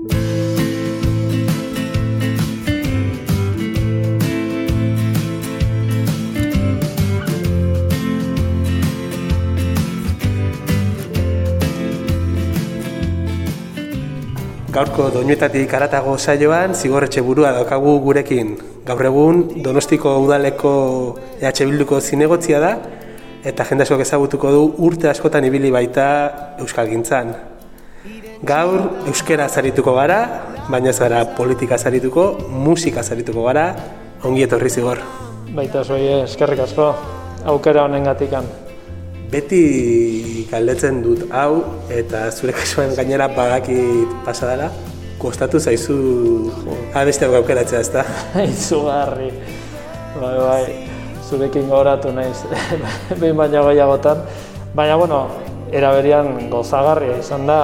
Gaurko doinuetatik aratago saioan zigorretxe burua daukagu gurekin. Gaur egun Donostiko udaleko EH Bilduko zinegotzia da eta jende askok ezagutuko du urte askotan ibili baita euskalgintzan. Gaur euskera zarituko gara, baina ez gara politika zarituko, musika zarituko gara, ongi etorri zigor. Baita zoi eskerrik asko aukera honen gatikan. Beti galdetzen dut hau eta zure kasuan gainera badakit pasa dela, kostatu zaizu abeste hau gaukeratzea ez da? Izugarri, bai, bai, zurekin gauratu naiz, behin baina gehiagotan. Baina, bueno, eraberian gozagarria izan da,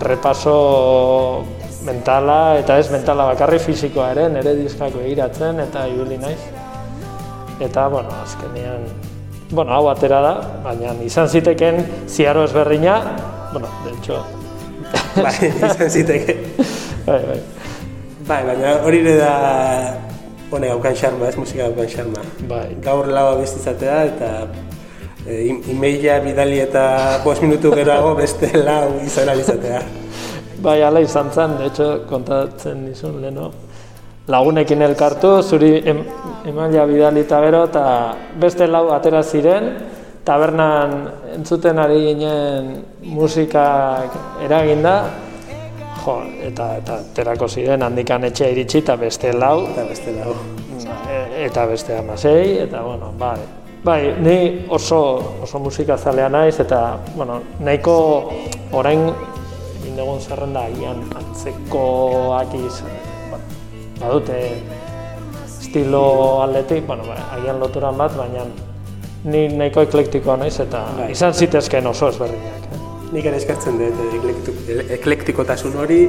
repaso mentala, eta ez mentala bakarri fisikoa ere, nire diskako egiratzen eta ibili naiz. Eta, bueno, azkenean, bueno, hau atera da, baina izan ziteken ziaro ezberdina, bueno, de hecho... bai, izan ziteke. bai, bai. Bai, baina hori da hone gaukan xarma, ez musika gaukan xarma. Bai. Gaur lau abestizatea eta e, e bidali eta bost minutu geroago beste lau izan alizatea. Bai, ala izan zen, de hecho, kontatzen nizun leno, lagunekin elkartu, zuri em, emaila bidali eta bero, eta beste lau atera ziren, tabernan entzuten ari ginen musikak eraginda, jo, eta, eta terako ziren handikan etxe iritsi eta beste lau. Eta beste lau. E, eta beste amasei, eta bueno, bai. Bai, ni oso, oso musika zalea naiz, eta, bueno, nahiko orain indegun zerrenda agian antzekoak izan, badute estilo aldetik, bueno, ba, agian loturan bat, baina ni nahiko eklektikoa naiz eta bai. izan zitezken oso ezberdinak. Eh? Nik ere eskartzen dut eklektikotasun hori,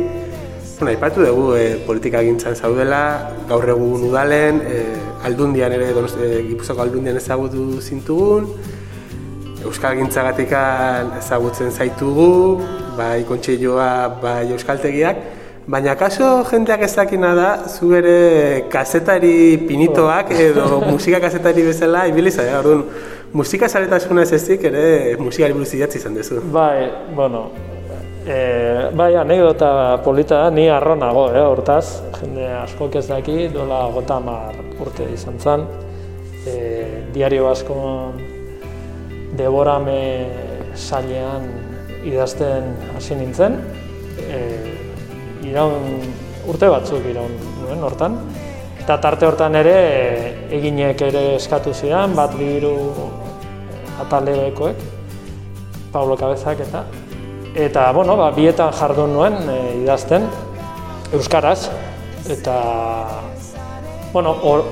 bueno, ipatu dugu e, politika gintzan zaudela, gaur egun udalen, e, aldundian ere, donos, e, gipuzako aldundian ezagutu zintugun, Euskal gintzagatik ezagutzen zaitugu, bai kontxeioa, bai euskaltegiak, Baina kaso jendeak ez dakina da, zu ere kazetari pinitoak edo musika kazetari bezala ibili zara, orduan musika zaretasuna ez ezik ere musikari buruz idatzi izan duzu. Bai, bueno, e, bai anekdota polita da, ni arronago, eh, hortaz, jende asko ez daki, dola gota mar urte izan zen, e, diario asko deborame sailean idazten hasi nintzen, e, iraun urte batzuk iraun nuen hortan. Eta tarte hortan ere eginek ere eskatu zidan, bat biru atalekoek, Pablo Cabezak eta eta bueno, ba, bietan jardun nuen e, idazten euskaraz eta bueno, or,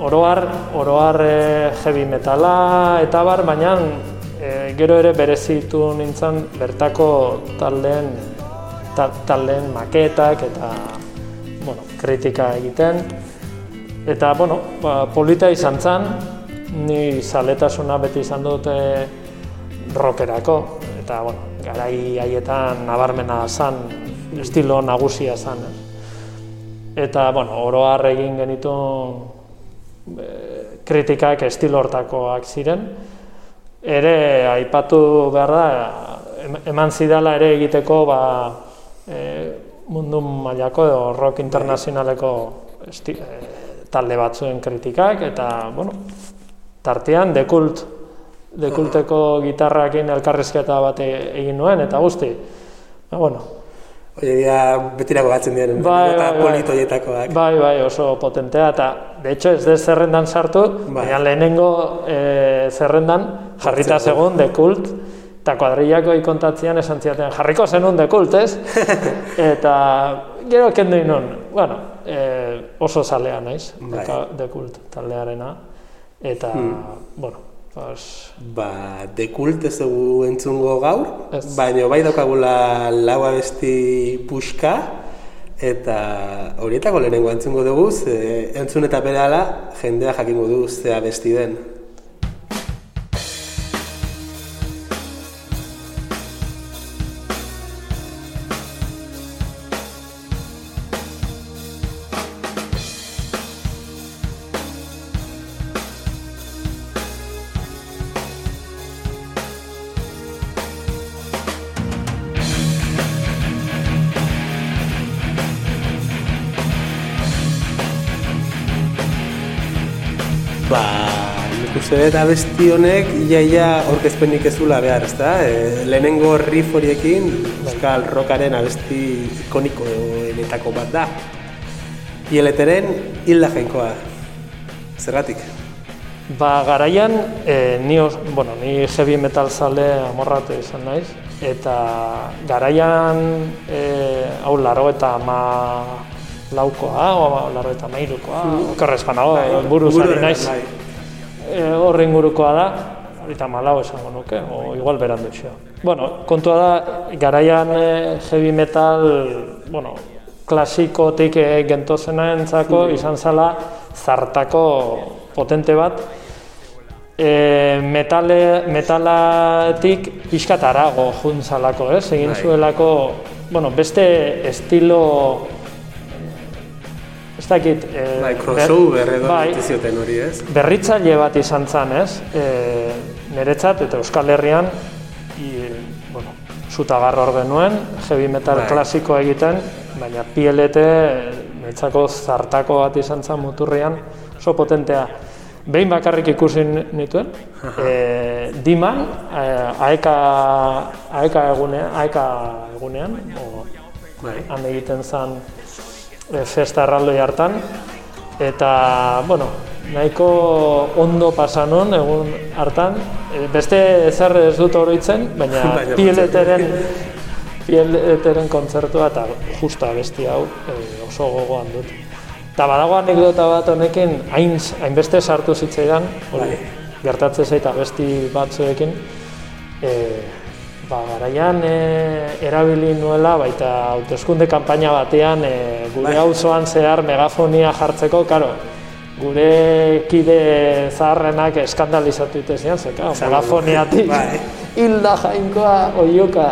oroar oroar e, heavy metala eta bar, baina e, gero ere berezitu nintzen bertako taldeen taldeen maketak eta bueno, kritika egiten. Eta, bueno, ba, polita izan zen, ni zaletasuna beti izan dute rockerako. Eta, bueno, garai haietan nabarmena zen, estilo nagusia zen. Eta, bueno, oro egin genitu e, kritikak estilo hortakoak ziren. Ere, aipatu behar da, eman zidala ere egiteko ba, e, mundu mailako edo rock internazionaleko esti, e, talde batzuen kritikak eta bueno, tartean dekult dekulteko gitarrakin elkarrizketa bat egin nuen eta guzti. Ba, bueno, Oie, dira betirako batzen diren, bai, bai, bai, bai, bai, oso potentea, eta de hecho ez de zerrendan sartu, bai. baina lehenengo e, zerrendan jarrita segun de kult, eta kuadrillako ikontatzean esan ziaten jarriko zenun dekult, ez? eta gero kendu inun, bueno, e, oso zalea naiz, bai. dekult taldearena, eta, hmm. bueno, Pues... Ba, dekult ez dugu entzungo gaur, baina bai daukagula lau abesti puxka, eta horietako lehenengo entzungo dugu, entzun eta bere jendea jakingo du ze abesti den. Dut abesti honek iaia orkezpenik ez dula behar, ezta? E, lehenengo riff horiekin Euskal Rockaren abesti ikonikoenetako bat da. Ieleteren hilda jainkoa. Zergatik? Ba, garaian, e, ni, bueno, ni heavy metal zale amorratu izan naiz, eta garaian, e, hau, laro eta ma laukoa, o laro eta mairukoa, mm. okerrez banago, bai, buruz ari naiz, bai. E, horre ingurukoa da, eta malau esango nuke, o igual berandu xo. Bueno, kontua da, garaian e, heavy metal, bueno, klasikotik e, gentozena entzako, izan zala, zartako potente bat, e, metale, metalatik pixkat arago juntzalako, ez? Egin bai. zuelako, bueno, beste estilo ez dakit... E, bai, crossover edo bai, zioten hori, ez? Berritzaile bat izan zen, ez? E, niretzat eta Euskal Herrian i, bueno, zutagarro hor genuen, heavy metal bai. klasiko egiten, baina PLT niretzako zartako bat izan zen muturrian, oso potentea behin bakarrik ikusi nituen, e, diman, e, aeka, aeka egunean, aeka egunean, o, bai. han egiten zen e, festa erraldoi hartan, eta, bueno, nahiko ondo pasanon egun hartan, e, beste ezer ez dut oroitzen, baina, baina pieleteren, pieleteren kontzertua eta justa besti hau e, oso gogoan dut. Eta badago anekdota bat honekin, hain, hainbeste sartu zitzaidan, hori, bai. gertatzen zaita besti batzuekin, e, ba, garaian e, erabili nuela, baita hauteskunde kanpaina batean, e, gure bai. hau zehar megafonia jartzeko, karo, gure kide zaharrenak eskandalizatu ite zian, zeka, megafoniatik, bai. hilda jainkoa, oioka,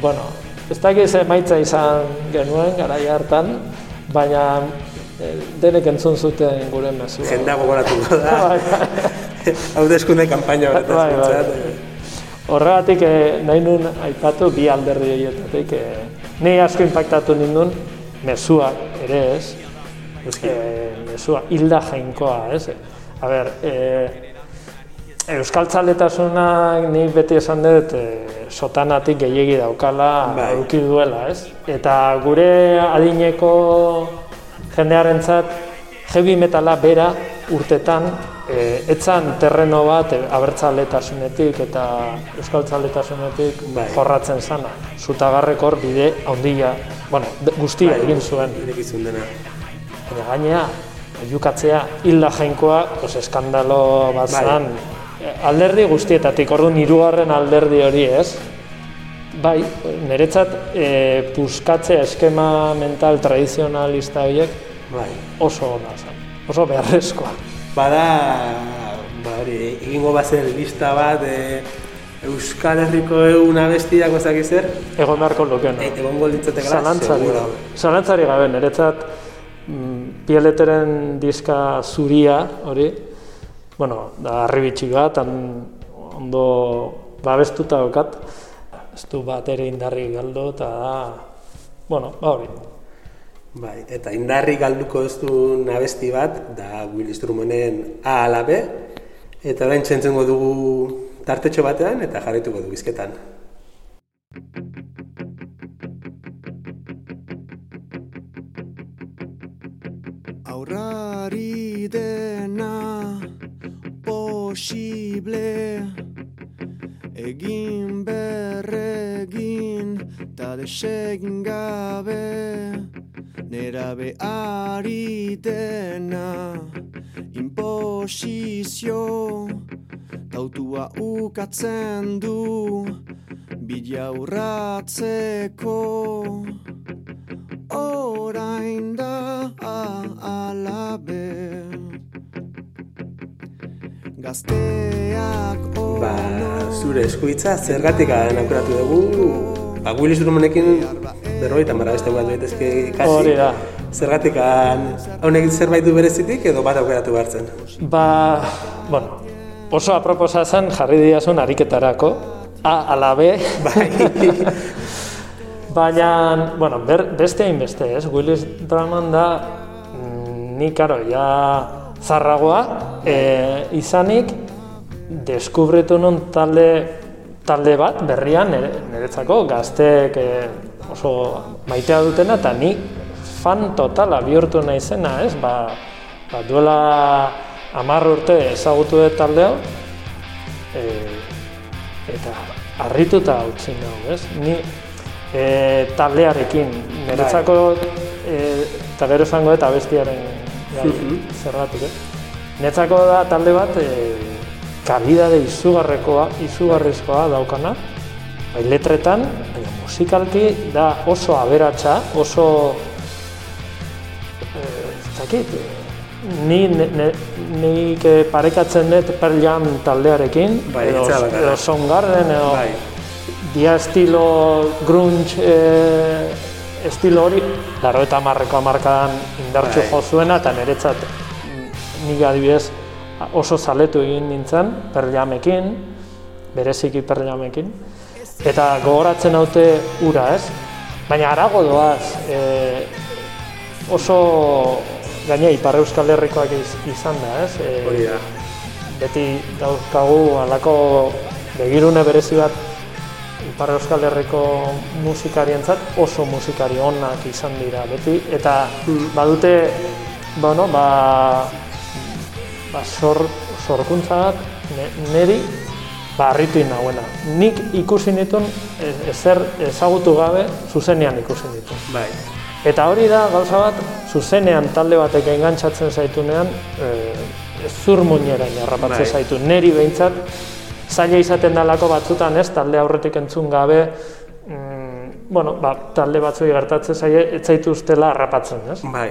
bueno, ez dakiz emaitza izan genuen, garaia hartan, baina denek entzun zuten gure mezua. Jendea gogoratu da. Bai, bai. Hau deskunde kampaina horretaz. Bai, bai. Horregatik eh, nahi nun aipatu bi alderdi horietatik. Eh, Nei asko impactatu nindun, mezua ere ez. Eh, mezua hilda jainkoa, ez? A ber, eh, Euskal Txaletasunak ni beti esan dut eh, sotanatik gehiegi daukala bai. duela, ez? Eta gure adineko jendearentzat heavy metala bera urtetan e, etzan terreno bat e, abertzaletasunetik eta euskaltzaletasunetik bai. jorratzen zana. Zutagarrek hor bide handia, bueno, guztia bai, egin zuen. Irekizun dena. Eta gainea, jukatzea hilda jainkoa, pues, eskandalo bat bai. zan, alderdi guztietatik, orduan hirugarren alderdi hori ez, Bai, niretzat e, puskatze eskema mental tradizionalista horiek bai. oso ona zen, oso beharrezkoa. Bada, ba, egingo bazen lista bat, e, Euskal Herriko egun abestiak ezak zer? Egon beharko lukeen. E, egon golditzete gara, gabe. Zalantzari gabe, niretzat mm, pieleteren diska zuria hori, bueno, da harri bat, ondo babestuta okat, ez du bat ere indarri galdu eta da, bueno, ba hori. Bai, eta indarri galduko ez du nabesti bat, da Willy Strummonen A ala B, eta orain txentzengo dugu tartetxo batean eta jarrituko du bizketan. Aurrari dena posible egin berregin ta desegin gabe nera behari dena imposizio tautua ukatzen du bidea urratzeko. Orain da alabe. Gazteak Ba, zure eskuitza, zergatik aukeratu dugu, ba, Willis Drummonekin berroi eta mara beste bat betezke kasi. Hori da. Zergatik haunek zerbait du berezitik edo bat aukeratu behartzen? Ba, bueno, oso aproposa zen jarri diazun ariketarako, A, ala B. Bai. Baina, bueno, ber, beste hain beste, ez? Willis Drummond da, mm, ni, karo, ja zarragoa, e, izanik, deskubritu nun talde, talde bat, berrian, nire, niretzako, gazteek e, oso maitea dutena, eta ni fan totala bihurtu nahi zena, ez? Ba, ba, duela hamar urte ezagutu dut talde hau, e, eta harrituta utzi nahu, ez? Ni e, taldearekin, niretzako, e, eta gero esango eta bestiaren gai, zerratuk, ez? Netzako da talde bat, e, kalidade izugarrekoa, izugarrizkoa daukana, bai letretan, musikalki da oso aberatsa, oso eh, zakit, ni ne, nik parekatzen dut Pearl Jam taldearekin, Bai, edo, edo Soundgarden, edo Bai. dia estilo grunge eh, estilo hori, laro eta marreko amarkadan indartxu Bai. jo zuena, eta niretzat mm, nik adibidez oso zaletu egin nintzen, perlamekin, bereziki perlamekin, eta gogoratzen haute ura, ez? Baina arago doaz, e, oso gaine Ipar Euskal Herrikoak iz, izan da, ez? E, Hori da. beti dauzkagu halako begirune berezi bat Ipar Euskal Herriko musikarientzat oso musikari onak izan dira beti eta badute bueno, ba, ba sor, sorkuntza bat neri ba harritu nauena. Nik ikusi nituen e- ezer ezagutu gabe zuzenean ikusi nituen. Bai. Eta hori da gauza bat, zuzenean talde batek engantzatzen zaitunean, e, zurmuinerain harrapatzen Bai. zaitu. Neri behintzat, zaila izaten dalako batzutan, ez, talde aurretik entzun gabe, mm, bueno, ba, talde batzuei gertatzen zaie, ez zaituztela harrapatzen, ez? Bai.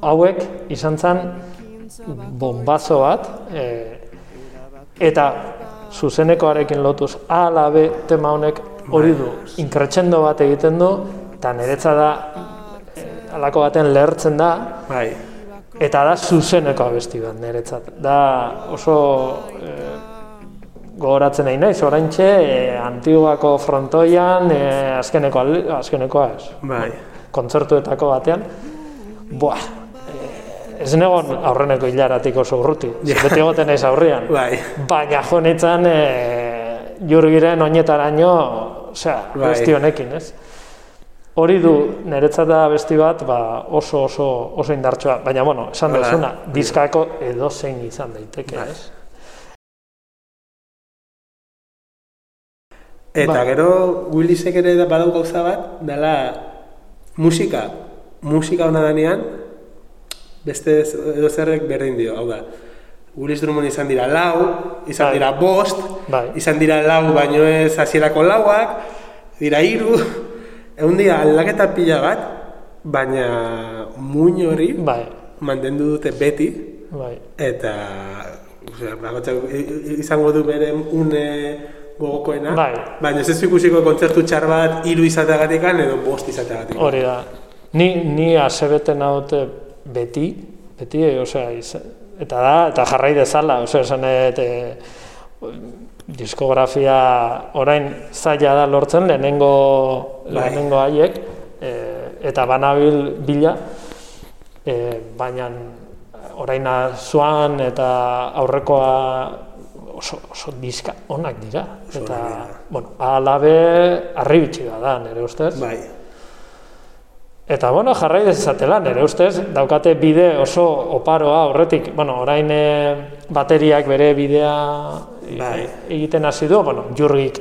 Hauek izan zen bombazo bat, e, eta zuzenekoarekin lotuz ala B tema honek hori du, inkretxendo bat egiten du, eta niretza da, halako baten lehertzen da, Bai. eta da zuzeneko abesti bat niretzat. Da oso e, gogoratzen nahi naiz, oraintxe e, Antiguako frontoian, e, azkeneko, azkenekoa ez, Bai. kontzertuetako batean, buah, ez negon aurreneko hilaratik oso urruti, beti egoten naiz aurrian. Bai. Baina jo nintzen e, jurgiren oinetaraino, osea, Bai. besti honekin, ez? Hori du, niretzat da besti bat, ba, oso oso oso indartsua, baina bueno, esan duzuna, diskako edo zein izan daiteke, Bai. ez? Eta Bai. gero Willisek ere da badau gauza bat, dela musika. Musika hona danean, beste edo zerrek berdin dio, hau da. Willis Drummond izan dira lau, izan Bai. dira bost, Bai. izan dira lau baino ez hasierako lauak, dira hiru, egun dira aldaketa pila bat, baina muin hori Bai, mantendu dute beti, bai, eta osea, i- i- izango du bere une gogokoena, Bai. baina ez ikusiko kontzertu txar bat hiru izateagatik edo bost izateagatik. hori da. Ni, ni asebete naute beti, beti, e, osea, eta da, eta jarrai dezala, osea, esan dut, e, diskografia orain zaila da lortzen lehenengo, Bai. lehenengo haiek, e, eta banabil bila, e, baina orain zuan eta aurrekoa oso, oso diska onak dira. eta, dira. bueno, alabe arribitsi da da, nire ustez. Bai, Eta, bueno, jarrai dezatela, nire ustez, daukate bide oso oparoa horretik, bueno, orain e, bateriak bere bidea e, Bai. egiten hasi du, bueno, jurgik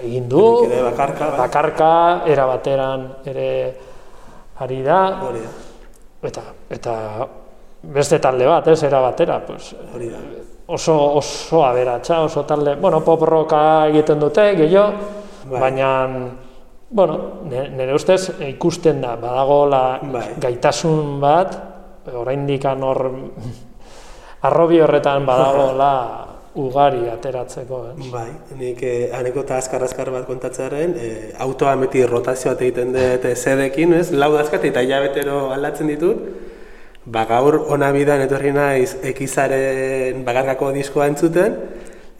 egin du, bakarka, bai. bakarka, era bateran ere ari da, hori da, eta, eta beste talde bat, ez, era batera, pues, hori da. oso, oso aberatsa, oso talde, bueno, pop rocka egiten dute, gehiago, Bai. baina, bueno, ne- nire ustez ikusten da, badagola Bai. gaitasun bat, oraindik hor arrobi horretan badagola ugari ateratzeko, eh? Bai, nik eh, anekdota azkar-azkar bat kontatzearen, eh, autoa beti rotazio bat egiten dut eh, zedekin, ez? Lau dazkat eta hilabetero aldatzen ditut. Ba, gaur ona bidan etorri naiz ekizaren bakarkako diskoa entzuten,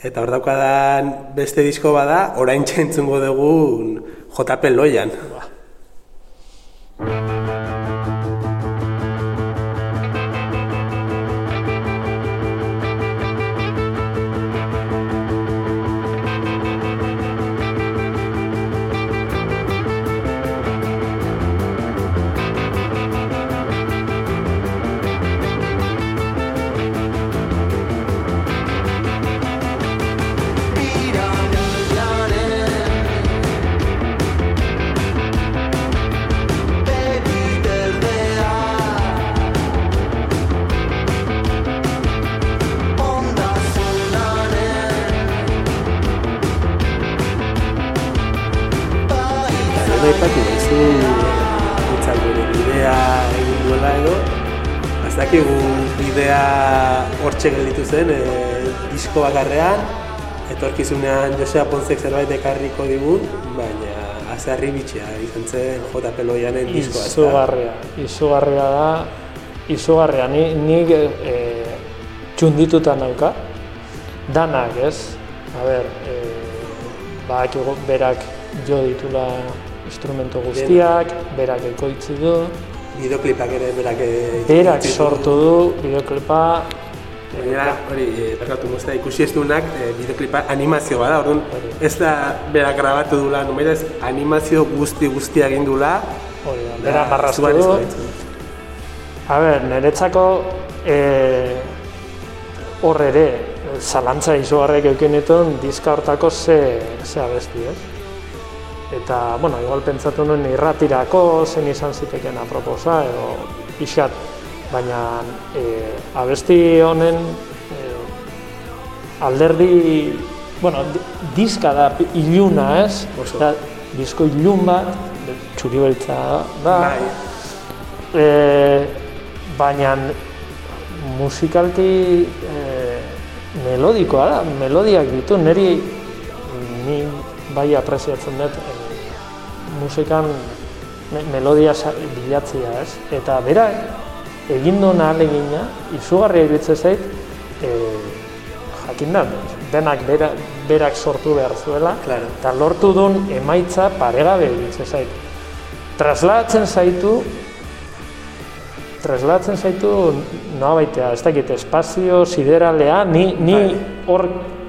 eta hor daukadan beste disko bada, orain entzungo dugun JP Loian. Azakigu bidea hortxe gelditu zen, e, disko bakarrean, etorkizunean Josea Ponzek zerbait ekarriko digun, baina azarri bitxea izan zen J. Peloianen diskoa. Izugarria, izugarria da, izugarria, ni, ni e, txundituta nauka, danak ez, a ber, e, berak jo ditula instrumento guztiak, berak ekoitzi du. Bideoklipak ere berak Berak sortu du, bideoklipa. Baina, hori, e, berkatu guztia, ikusi ez duenak, e, bideoklipa animazio bada, orduan, ez da berak grabatu dula, no ez animazio guzti guzti egin dula. Hori da, berak barraztu du. A ber, niretzako e, hor ere, zalantza izugarrek eukinetun diska hortako ze, ze abesti, ez? Eta, bueno, igual pentsatu nuen irratirako zen izan ziteken aproposa edo pixat, baina e, abesti honen e, alderdi, bueno, diska da iluna ez, da, disko ilun bat, txuri beltza da, e, baina musikalki e, melodikoa da, melodiak ditu, niri ni bai apreziatzen dut musikan melodia bilatzea, ez? Eta bera egin duen ahalegina, izugarria iruditzen zait, e, jakin da, denak bera, berak sortu behar zuela, claro. eta lortu duen emaitza paregabe iruditzen zait. Traslatzen zaitu, traslatzen zaitu noa baitea, ez dakit, espazio, sideralea, ni, ni bai. hor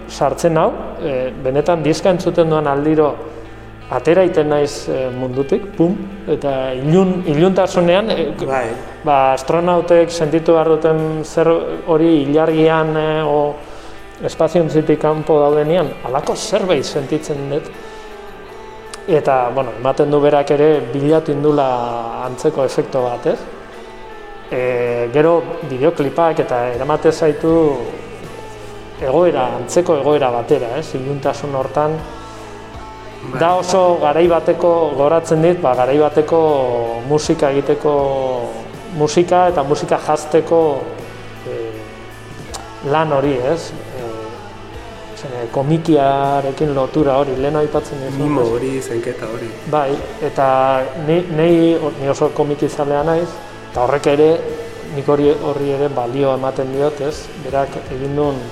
sartzen hau, e, benetan diska entzuten duan aldiro, atera iten naiz e, mundutik, pum, eta ilun, iluntasunean, e, bai. ba, astronautek sentitu behar duten zer hori ilargian e, o espaziontzitik kanpo daudenean, alako zerbait sentitzen dut, eta, bueno, ematen du berak ere bilatu indula antzeko efekto bat, ez? E, gero bideoklipak eta eramate zaitu egoera, antzeko egoera batera, ez? Iluntasun hortan, Da oso garai bateko goratzen dit, ba, garai bateko musika egiteko musika eta musika jazteko e, lan hori, ez? E, zene, komikiarekin lotura hori, lehen aipatzen dut. Mimo hori, zenketa hori. Bai, eta ni, ni, ni oso komiki zalea naiz, eta horrek ere, nik hori, horri ere balio ematen diot, ez? Berak egin duen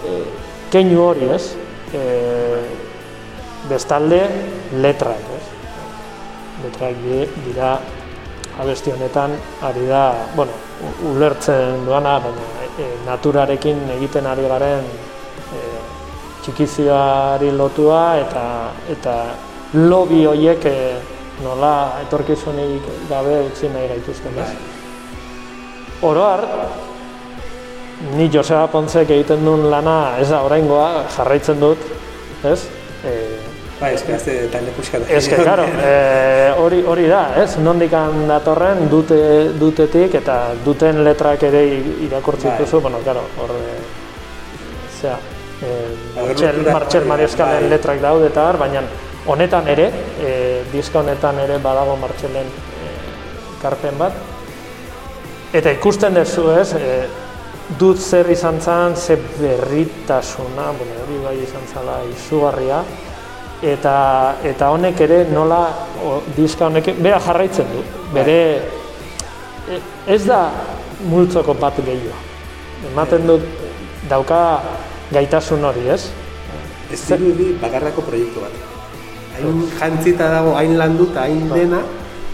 e, keinu hori, ez? E, bestalde letrak, ez? Letrak dira abesti honetan ari da, bueno, ulertzen duana, baina e, naturarekin egiten ari garen e, txikizioari lotua eta eta lobi horiek e, nola etorkizunik gabe utzi nahi gaituzten, ez? Oroar, ni Joseba Pontzek egiten duen lana ez da oraingoa jarraitzen dut, ez? E, Bai, eske haze talde puska da. Eske, claro, eh, hori hori da, ez? Nondikan datorren dute dutetik eta duten letrak ere irakurtzi bai. duzu, bueno, claro, hor sea, eh Marcel Marcel Marieskalen bai. letrak daude eta har, baina honetan ere, eh diska honetan ere badago Marcelen eh karpen bat. Eta ikusten duzu, ez? Eh, dut zer izan zan, ze berritasuna, bueno, hori bai izan zala izugarria, eta eta honek ere nola o, diska honek bera jarraitzen du. Bere e, ez da multzoko bat gehiago. Ematen dut dauka gaitasun hori, ez? Ez dirudi bakarrako proiektu bat. Hain jantzita dago, hain landuta, hain bai. dena,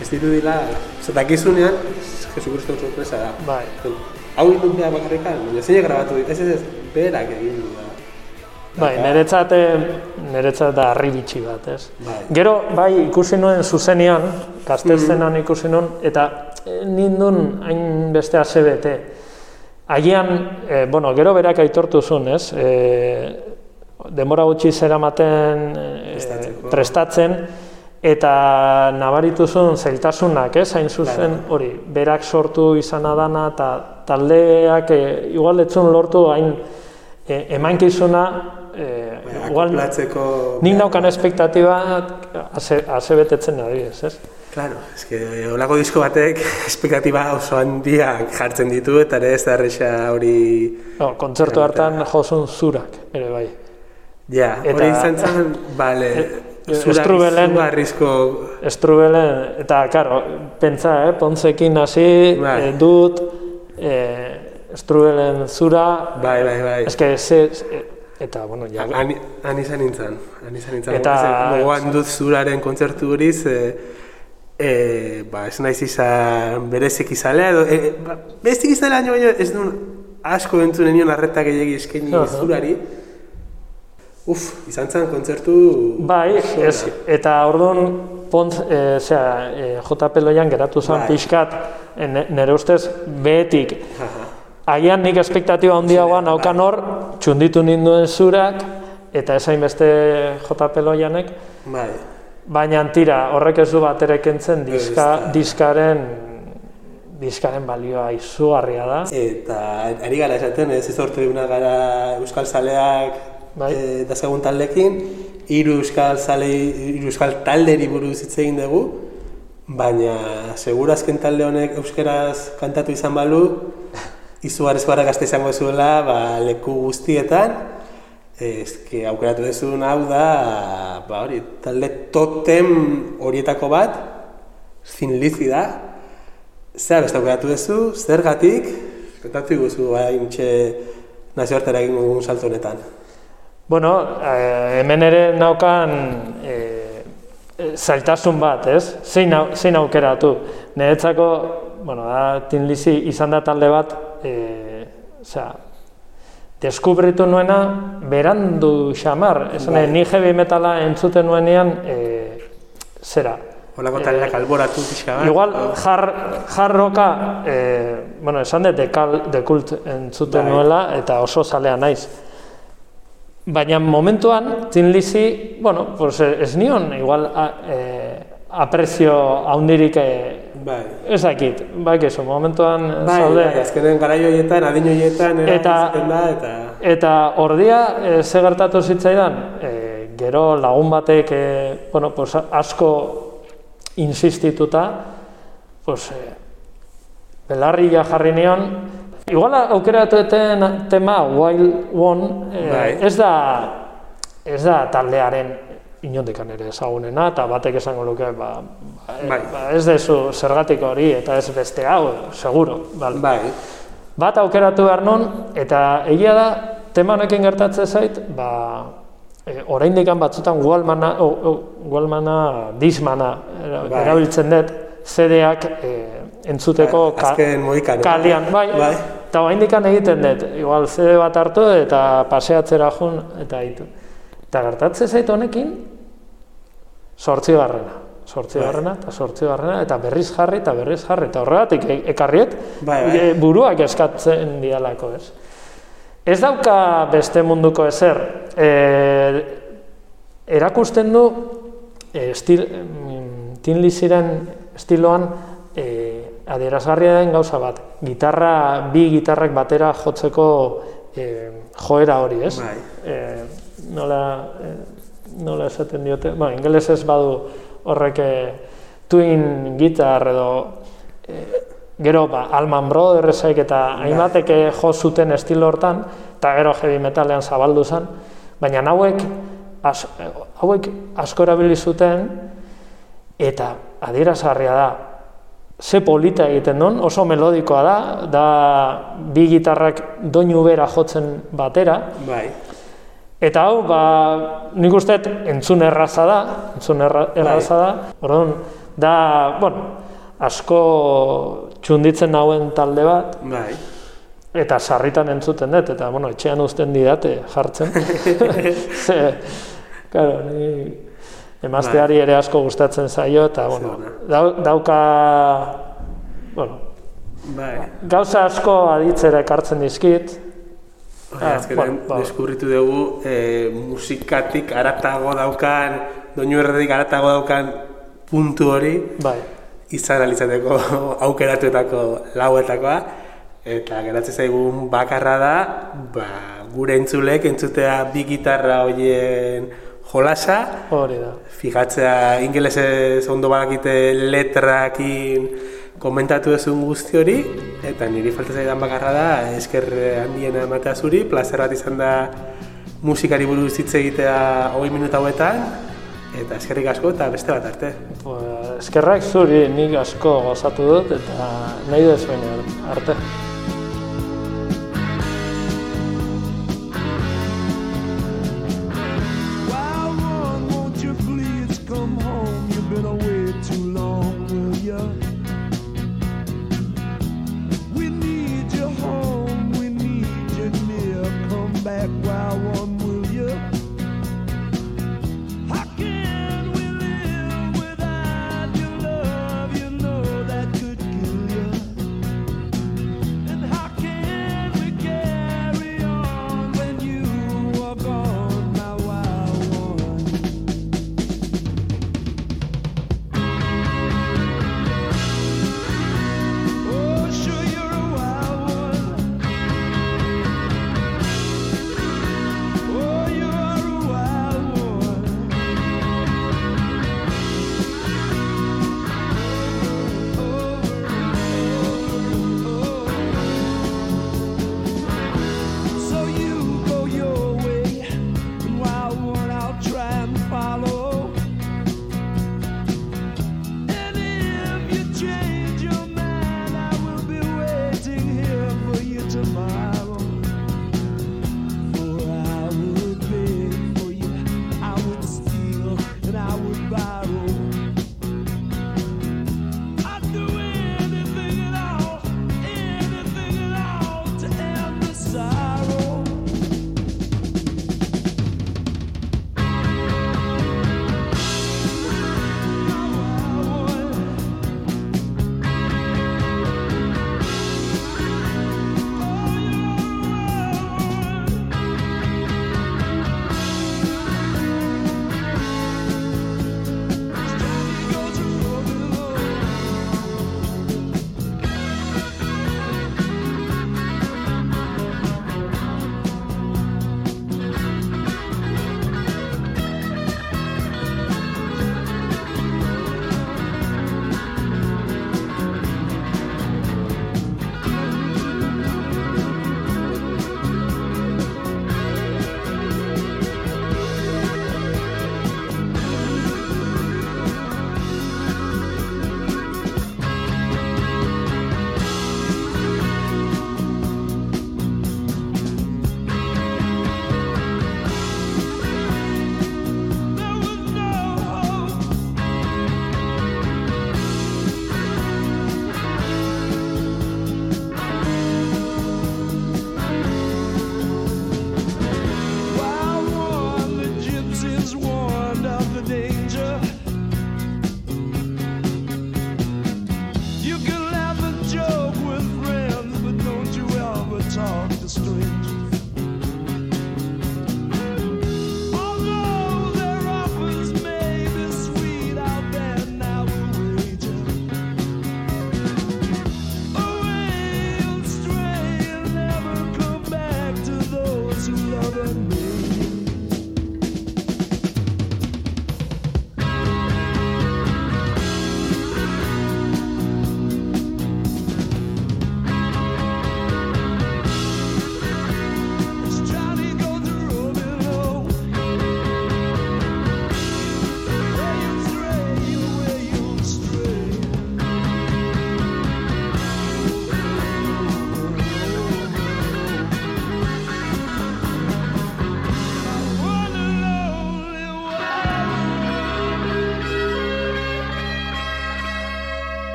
ez dirudila, zetakizunean, Jesu Kristo sorpresa da. Bai. Hau behar bakarrikan, baina zein grabatu dit, ez ez ez, berak egin du da. Bai, niretzat, niretzat da harri bitxi bat, ez? Bai. Gero, bai, ikusi nuen zuzenean, kastelzenan mm. ikusi nuen, eta e, nindun hain beste azebete. Agian, e, bueno, gero berak aitortu zuen, ez? E, demora gutxi zera maten e, prestatzen, eta nabaritu zuen zailtasunak, ez? Hain zuzen, hori, berak sortu izan adana, eta taldeak, e, igual etzun lortu hain e, emankizuna e, igual... Nik naukan espektatiba ase betetzen adibidez, ez? Claro, es que holako disko batek espektatiba oso handiak jartzen ditu eta ere ez da erresa hori... No, kontzertu hartan josun zurak, ere bai. Ja, hori izan zen, bale, Estrubelen, estrubelen, eta, karo, pentsa, eh, pontzekin hasi, bai. eh, dut, eh, estrubelen zura, bai, bai, bai. eske, ze, eta, bueno, ja. Ani, ani izan nintzen, ani izan nintzen. Eta, gogoan dut zuraren kontzertu horiz, eh, eh, ba, ez naiz izan berezik izalea, edo, eh, ba, berezik izalea, baina ez duen asko entzunen nion arretak egin eskaini uh -huh. zurari, Uf, izan zen kontzertu... Bai, ez, eta orduan pont, e, zera, e, JP Loian geratu zen bai. pixkat, e, nire ustez, behetik. Agian nik espektatiba handiagoa naukan hor, txunditu ninduen zurak, eta esain beste JP Loianek. Bai. Baina tira, horrek ez du bat kentzen diska, diskaren diskaren balioa izugarria da. Eta ari gara esaten, ez ez orte gara Euskal Zaleak bai. e, dazkagun taldekin, hiru euskal zale, hiru euskal talderi buruz hitz egin dugu, baina segurazken talde honek euskeraz kantatu izan balu, izugarrezko gara gazte izango zuela ba, leku guztietan, ezke aukeratu duzu hau da, ba, hori, talde totem horietako bat, zinlizi da, zer beste aukeratu duzu, zergatik, kantatu iguzu hain txe nazioartera egin dugun salto honetan. Bueno, eh, hemen ere naukan eh, zailtasun bat, ez? Zein, zein aukeratu. Niretzako, bueno, da, tinlizi izan da talde bat, eh, osea, deskubritu nuena berandu xamar. Esan, bai. ni heavy metala entzuten nuenean, eh, zera, Olako taldeak alboratu pixka bat. Igual, jar, jarroka, eh, bueno, esan dut dekult entzuten bai. nuela, eta oso zalea naiz. Baina momentuan, Tin Lizzy, bueno, pues ez nion, igual, a, e, aprezio haundirik e, bai. ez dakit, bai, eso, momentuan bai, zaude. Bai, azkenen garaio horietan, adin horietan, eta, da, eta... Eta ordia, e, ze gertatu zitzaidan, e, gero lagun batek, e, bueno, pues asko insistituta, pues, e, belarri jarri nion, Igual aukeratueten tema Wild One eh, bai. ez da ez da taldearen inondikan ere ezagunena eta batek esango luke ba, ba, bai. ba ez dezu zergatik hori eta ez beste hau, seguro. Bal. Bai. Bat aukeratu behar non, eta egia da tema honekin gertatzen zait, ba, e, oraindik batzutan Wallmana, oh, Wallmana, Dismana bai. erabiltzen dut, CD-ak e, entzuteko ka, kalian. Bai, bai. Eta hain egiten dut, igual CD bat hartu eta paseatzera jun, eta hitu. Eta gertatzen zaitu honekin, sortzi garrena. Sortzi bai. eta sortzi garrena, eta berriz jarri, eta berriz jarri, eta horregatik e, ekarriet, bai, bai. E, buruak eskatzen dialako, ez? Ez dauka beste munduko ezer, e, erakusten du, e, estil, mm, tinliziren estiloan, e, adierazgarria den gauza bat, gitarra, bi gitarrak batera jotzeko e, joera hori, ez? Bai. E, nola, e, nola esaten diote, ba, ingeles ez badu horrek twin gitar edo e, gero ba, Alman Brothersek eta bai. hainbatek jo zuten estilo hortan, eta gero heavy metalean zabaldu zen, baina hauek, as, hauek asko erabili zuten, eta adierazgarria da, ze polita egiten duen, oso melodikoa da, da bi gitarrak doinu bera jotzen batera. Bai. Eta hau, ba, nik uste entzun erraza da, entzun erraza da, orduan, da, bueno, asko txunditzen nauen talde bat, bai. eta sarritan entzuten dut, eta, bueno, etxean uzten didate jartzen. Ze, claro, ni, emazteari bai. ere asko gustatzen zaio eta bueno, dauka bueno, bai. gauza asko aditzera ekartzen dizkit. Ah, azkenen ba. deskurritu dugu e, musikatik aratago daukan, doinu erredik aratago daukan puntu hori bai. izan alizateko aukeratuetako lauetakoa Eta geratzen zaigun bakarra da, ba, gure entzulek entzutea bi gitarra hoien jolasa, Hori da. fijatzea ingelesez ondo badakite letrakin komentatu duzun guzti hori, eta niri falta zaidan bakarra da, esker handiena ematea zuri, plazer bat izan da musikari buruz hitz egitea hogei minuta hauetan, eta eskerrik asko eta beste bat arte. Eskerrak zuri nik asko gozatu dut eta nahi duzuen arte.